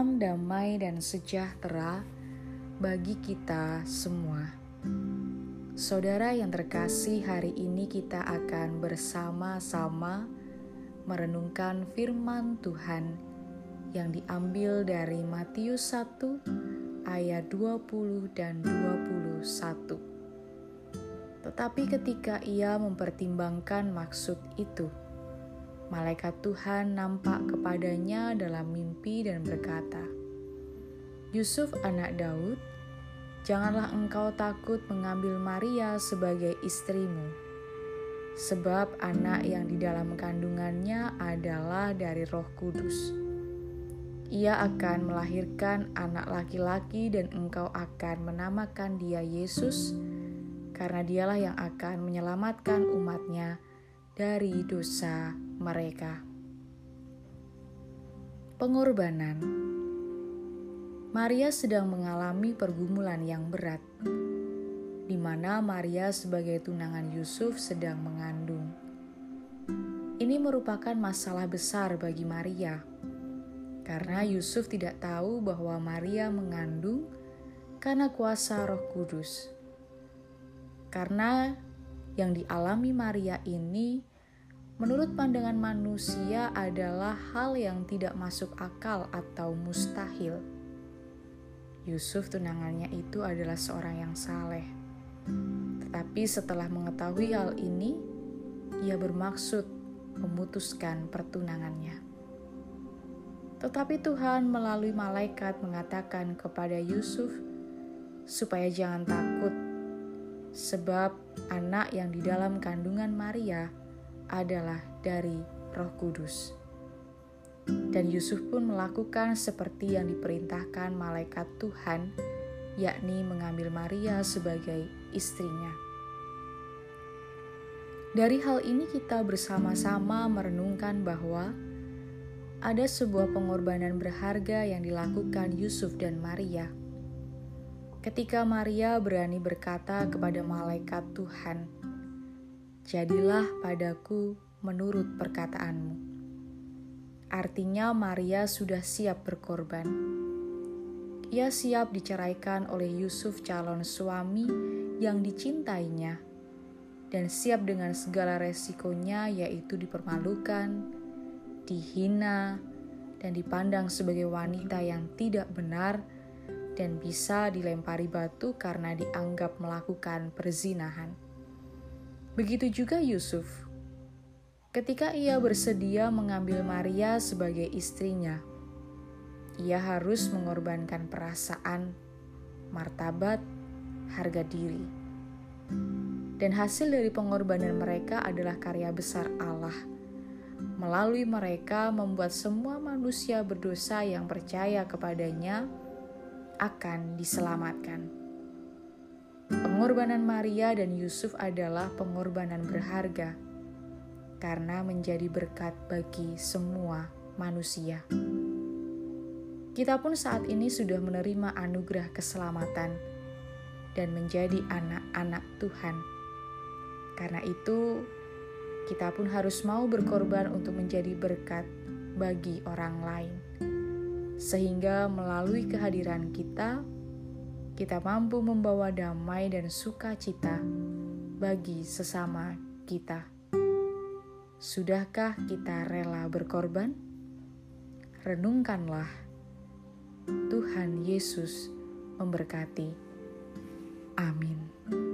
Salam damai dan sejahtera bagi kita semua. Saudara yang terkasih, hari ini kita akan bersama-sama merenungkan firman Tuhan yang diambil dari Matius 1 ayat 20 dan 21. Tetapi ketika ia mempertimbangkan maksud itu, malaikat Tuhan nampak kepadanya dalam mimpi dan berkata, "Yusuf, anak Daud, janganlah engkau takut mengambil Maria sebagai istrimu, sebab anak yang di dalam kandungannya adalah dari Roh Kudus. Ia akan melahirkan anak laki-laki, dan engkau akan menamakan dia Yesus, karena dialah yang akan menyelamatkan umatnya." Dari dosa mereka. Pengorbanan Maria sedang mengalami pergumulan yang berat, di mana Maria sebagai tunangan Yusuf sedang mengandung. Ini merupakan masalah besar bagi Maria, karena Yusuf tidak tahu bahwa Maria mengandung karena kuasa Roh Kudus. Karena yang dialami Maria ini menurut pandangan manusia adalah hal yang tidak masuk akal atau mustahil. Yusuf tunangannya itu adalah seorang yang saleh. Tetapi setelah mengetahui hal ini, ia bermaksud memutuskan pertunangannya. Tetapi Tuhan melalui malaikat mengatakan kepada Yusuf supaya jangan takut, sebab anak yang di dalam kandungan Maria adalah dari Roh Kudus. Dan Yusuf pun melakukan seperti yang diperintahkan malaikat Tuhan, yakni mengambil Maria sebagai istrinya. Dari hal ini, kita bersama-sama merenungkan bahwa ada sebuah pengorbanan berharga yang dilakukan Yusuf dan Maria. Ketika Maria berani berkata kepada malaikat Tuhan, jadilah padaku menurut perkataanmu. Artinya Maria sudah siap berkorban. Ia siap diceraikan oleh Yusuf calon suami yang dicintainya dan siap dengan segala resikonya yaitu dipermalukan, dihina, dan dipandang sebagai wanita yang tidak benar dan bisa dilempari batu karena dianggap melakukan perzinahan. Begitu juga Yusuf. Ketika ia bersedia mengambil Maria sebagai istrinya, ia harus mengorbankan perasaan, martabat, harga diri. Dan hasil dari pengorbanan mereka adalah karya besar Allah. Melalui mereka membuat semua manusia berdosa yang percaya kepadanya akan diselamatkan. Pengorbanan Maria dan Yusuf adalah pengorbanan berharga karena menjadi berkat bagi semua manusia. Kita pun saat ini sudah menerima anugerah keselamatan dan menjadi anak-anak Tuhan. Karena itu, kita pun harus mau berkorban untuk menjadi berkat bagi orang lain, sehingga melalui kehadiran kita kita mampu membawa damai dan sukacita bagi sesama kita. Sudahkah kita rela berkorban? Renungkanlah. Tuhan Yesus memberkati. Amin.